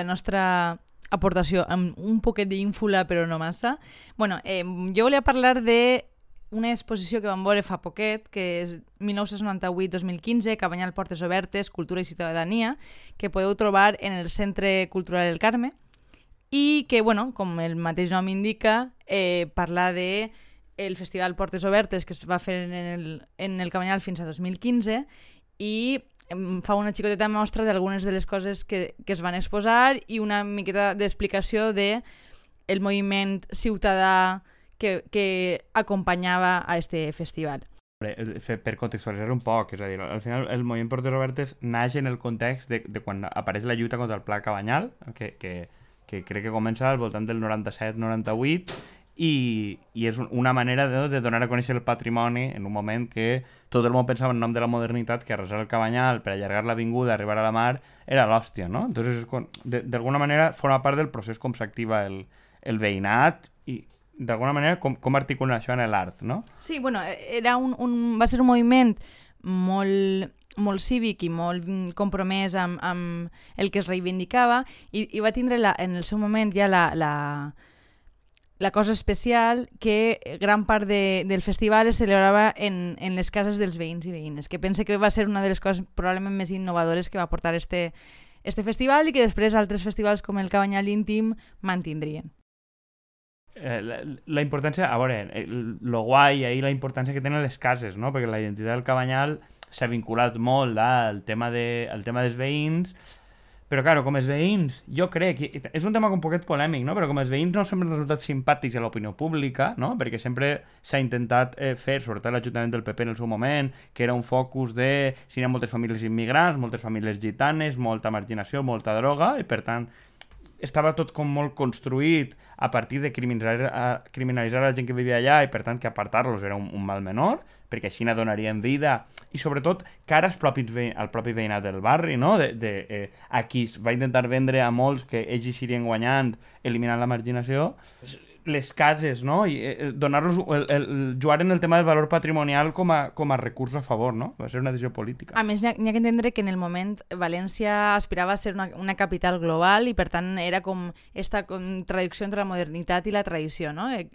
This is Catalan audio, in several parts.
la nostra aportació amb un poquet d'ínfula, però no massa. bueno, eh, jo volia parlar de una exposició que vam veure fa poquet, que és 1998-2015, Cabanyal Portes Obertes, Cultura i Ciutadania, que podeu trobar en el Centre Cultural El Carme, i que, bueno, com el mateix nom indica, eh, parla de el Festival Portes Obertes que es va fer en el, en el Cabanyal fins a 2015 i fa una xicoteta mostra d'algunes de les coses que, que es van exposar i una miqueta d'explicació de el moviment ciutadà que, que acompanyava a este festival. Per contextualitzar un poc, és a dir, al final el moviment Portes Obertes naix en el context de, de quan apareix la lluita contra el Pla Cabanyal, que, que, que crec que comença al voltant del 97-98 i, i és una manera de, de donar a conèixer el patrimoni en un moment que tot el món pensava en nom de la modernitat que arrasar el cabanyal per allargar l'avinguda, arribar a la mar, era l'hòstia, no? Entonces, d'alguna manera, forma part del procés com s'activa el, el veïnat i d'alguna manera com, com articula això en l'art, no? Sí, bueno, era un, un, va ser un moviment molt molt cívic i molt compromès amb, amb el que es reivindicava i, i va tindre la, en el seu moment ja la, la, la cosa especial que gran part de, del festival es celebrava en, en les cases dels veïns i veïnes, que pense que va ser una de les coses probablement més innovadores que va portar este, este festival i que després altres festivals com el Cabanyal Íntim mantindrien. Eh, la, la importància, a veure, el, lo guai ahir la importància que tenen les cases, no? perquè la identitat del Cabanyal s'ha vinculat molt al tema, de, al tema dels veïns, però, claro, com els veïns, jo crec, és un tema un poquet polèmic, no? però com els veïns no sempre han resultat simpàtics a l'opinió pública, no? perquè sempre s'ha intentat eh, fer, sobretot l'Ajuntament del PP en el seu moment, que era un focus de si hi ha moltes famílies immigrants, moltes famílies gitanes, molta marginació, molta droga, i per tant estava tot com molt construït a partir de criminalitzar, criminalitzar la gent que vivia allà i per tant que apartar-los era un, un mal menor perquè així donarien vida i sobretot cara als propis al propi veïnat del barri no? de, de, eh, a qui va intentar vendre a molts que ells hi guanyant eliminant la marginació les cases, no? I eh, donar-los el, el, el, jugar en el tema del valor patrimonial com a, com a recurs a favor, no? Va ser una decisió política. A més, n'hi ha, ha que entendre que en el moment València aspirava a ser una, una capital global i per tant era com esta contradicció entre la modernitat i la tradició, no? Eh,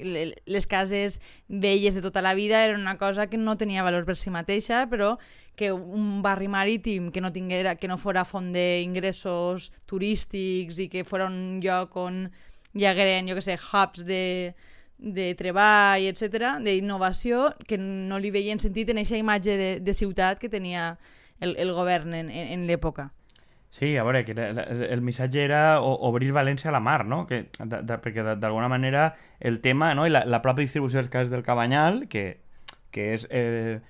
les cases velles de tota la vida eren una cosa que no tenia valor per si mateixa, però que un barri marítim que no tinguera, que no fora font d'ingressos turístics i que fora un lloc on hi hagueren, jo que sé, hubs de, de treball, etc, d'innovació, que no li veien sentit en aquesta imatge de, de ciutat que tenia el, el govern en, en, en l'època. Sí, a veure, que el missatge era obrir València a la mar, no? Que, de, de, perquè d'alguna manera el tema no? i la, la pròpia distribució dels cases del Cabanyal, que, que és eh,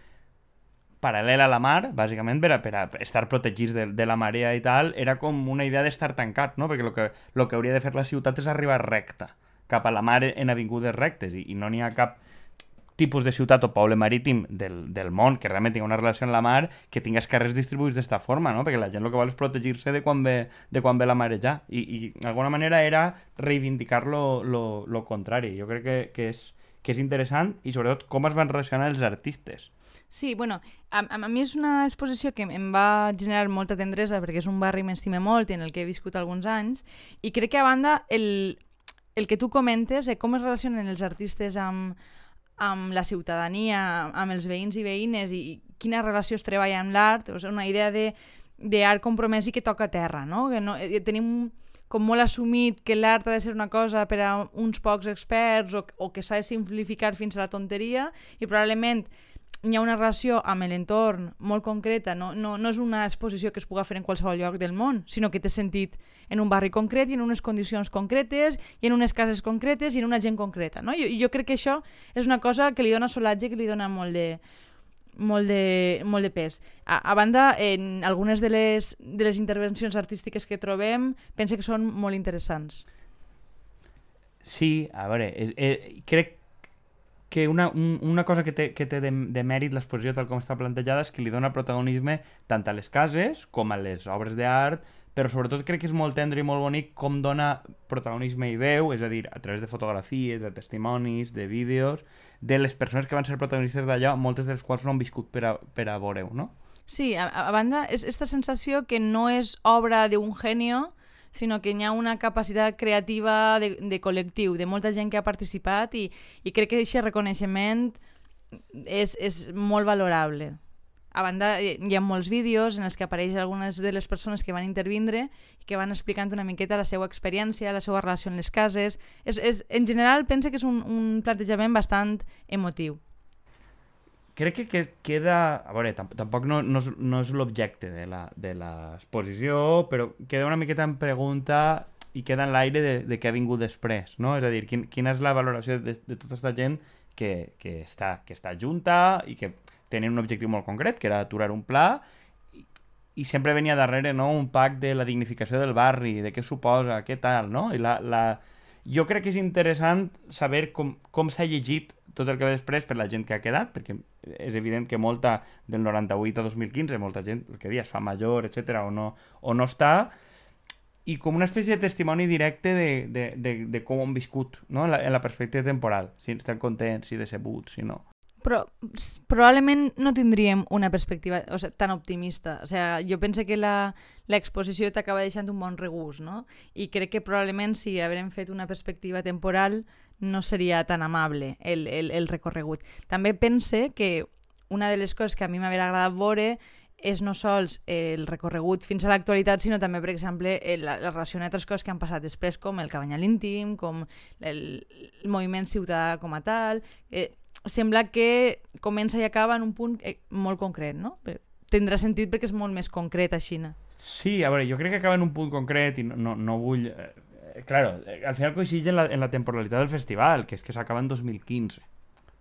paral·lel a la mar, bàsicament per a, per a estar protegits de, de la marea i tal, era com una idea d'estar tancat, no? Perquè el que, lo que hauria de fer la ciutat és arribar recta, cap a la mar en avingudes rectes, i, i no n'hi ha cap tipus de ciutat o poble marítim del, del món que realment tingui una relació amb la mar que tingués carrers distribuïts d'esta forma, no? perquè la gent el que vol és protegir-se de, quan ve, de quan ve la marejar i, i d'alguna manera era reivindicar lo, lo, lo contrari. Jo crec que, que, és, que és interessant i sobretot com es van relacionar els artistes Sí, bueno, a, a mi és una exposició que em va generar molta tendresa perquè és un barri que m'estime molt i en el que he viscut alguns anys i crec que a banda el, el que tu comentes de com es relacionen els artistes amb, amb la ciutadania, amb els veïns i veïnes i, quina relació es treballa amb l'art, sigui, una idea de d'art compromès i que toca terra, no? Que no, eh, tenim com molt assumit que l'art ha de ser una cosa per a uns pocs experts o, o que s'ha de simplificar fins a la tonteria i probablement hi ha una relació amb l'entorn molt concreta, no, no, no és una exposició que es pugui fer en qualsevol lloc del món, sinó que té sentit en un barri concret i en unes condicions concretes i en unes cases concretes i en una gent concreta. No? Jo, jo crec que això és una cosa que li dona solatge, que li dona molt de, molt de, molt de pes. A, a banda, en algunes de les, de les intervencions artístiques que trobem, pense que són molt interessants. Sí, a veure, eh, eh, crec que una, un, una cosa que té, que té de, de mèrit l'exposició tal com està plantejada és que li dona protagonisme tant a les cases com a les obres d'art, però sobretot crec que és molt tendre i molt bonic com dona protagonisme i veu, és a dir, a través de fotografies, de testimonis, de vídeos, de les persones que van ser protagonistes d'allò, moltes de les quals no han viscut per a, per a veure-ho, no? Sí, a, a banda, és aquesta sensació que no és obra d'un genio, sinó que hi ha una capacitat creativa de, de col·lectiu, de molta gent que ha participat i, i crec que aquest reconeixement és, és molt valorable. A banda, hi ha molts vídeos en els que apareixen algunes de les persones que van intervindre i que van explicant una miqueta la seva experiència, la seva relació en les cases. És, és, en general, pense que és un, un plantejament bastant emotiu. Crec que, que queda... A veure, tampoc no, no és, no és l'objecte de l'exposició, però queda una miqueta en pregunta i queda en l'aire de, de què ha vingut després, no? És a dir, quin, quina és la valoració de, de tota aquesta gent que, que, està, que està junta i que tenien un objectiu molt concret, que era aturar un pla, i, i sempre venia darrere no, un pack de la dignificació del barri, de què suposa, què tal, no? I la, la... Jo crec que és interessant saber com, com s'ha llegit tot el que ve després per la gent que ha quedat, perquè és evident que molta del 98 a 2015, molta gent, el que dia, es fa major, etc o no, o no està, i com una espècie de testimoni directe de, de, de, de com han viscut, no? en, la, en la perspectiva temporal, si estan contents, si decebuts, si no però probablement no tindríem una perspectiva o sigui, tan optimista. O sigui, jo penso que l'exposició t'acaba deixant un bon regús, no? I crec que probablement si haurem fet una perspectiva temporal no seria tan amable el, el, el recorregut. També pense que una de les coses que a mi m'hauria agradat veure és no sols el recorregut fins a l'actualitat, sinó també, per exemple, la, la relació amb altres coses que han passat després, com el cabanyal íntim, com el, el moviment ciutadà com a tal... Eh, sembla que comença i acaba en un punt eh, molt concret, no? Tindrà sentit perquè és molt més concret a Xina. Sí, a veure, jo crec que acaba en un punt concret i no, no, no vull... Eh, claro, eh, al final coincideix en la, en la temporalitat del festival, que és que s'acaba en 2015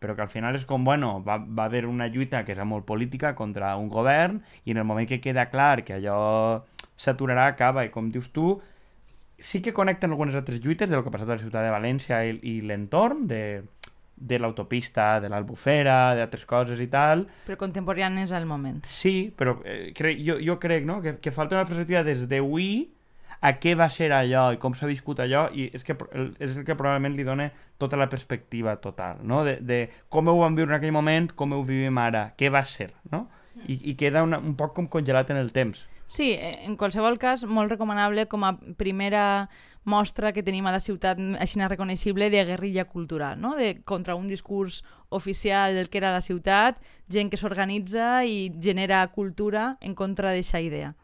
però que al final és com, bueno, va, va haver una lluita que és molt política contra un govern i en el moment que queda clar que allò s'aturarà, acaba, i com dius tu, sí que connecten algunes altres lluites del que ha passat a la ciutat de València i, i l'entorn, de, de l'autopista, de l'Albufera, d'altres coses i tal. Però contemporànies al moment. Sí, però eh, crec, jo, jo crec no? que, que falta una perspectiva des d'avui a què va ser allò i com s'ha viscut allò i és, que, és el que probablement li dona tota la perspectiva total, no? De, de com ho vam viure en aquell moment, com ho vivim ara, què va ser, no? I, i queda una, un poc com congelat en el temps. Sí, eh, en qualsevol cas, molt recomanable com a primera mostra que tenim a la ciutat així reconeixible de guerrilla cultural, no? de, contra un discurs oficial del que era la ciutat, gent que s'organitza i genera cultura en contra d'aquesta idea.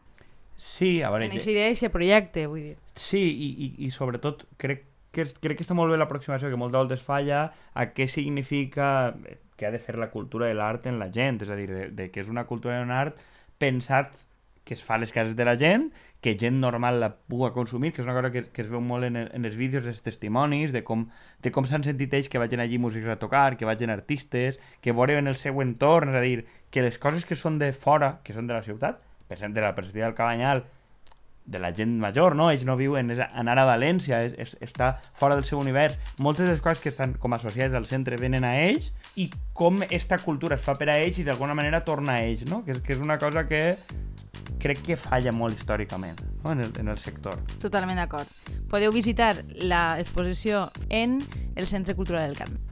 Sí, a veure... En aquesta idea, aquest projecte, vull dir. Sí, i, i, i sobretot crec que, crec que està molt bé l'aproximació que moltes voltes falla a què significa que ha de fer la cultura i l'art en la gent, és a dir, de, de que és una cultura i un art pensat que es fa a les cases de la gent, que gent normal la pugui consumir, que és una cosa que, que es veu molt en, en els vídeos, els testimonis, de com, de com s'han sentit ells que vagin allí músics a tocar, que vagin artistes, que veuen el seu entorn, és a dir, que les coses que són de fora, que són de la ciutat, de la perspectiva del Cabanyal, de la gent major, no? Ells no viuen, és anar a València, és, és, està fora del seu univers. Moltes de les coses que estan com associades al centre venen a ells i com esta cultura es fa per a ells i d'alguna manera torna a ells, no? Que, que és una cosa que crec que falla molt històricament no? en, el, en el sector. Totalment d'acord. Podeu visitar l'exposició en el Centre Cultural del Carme.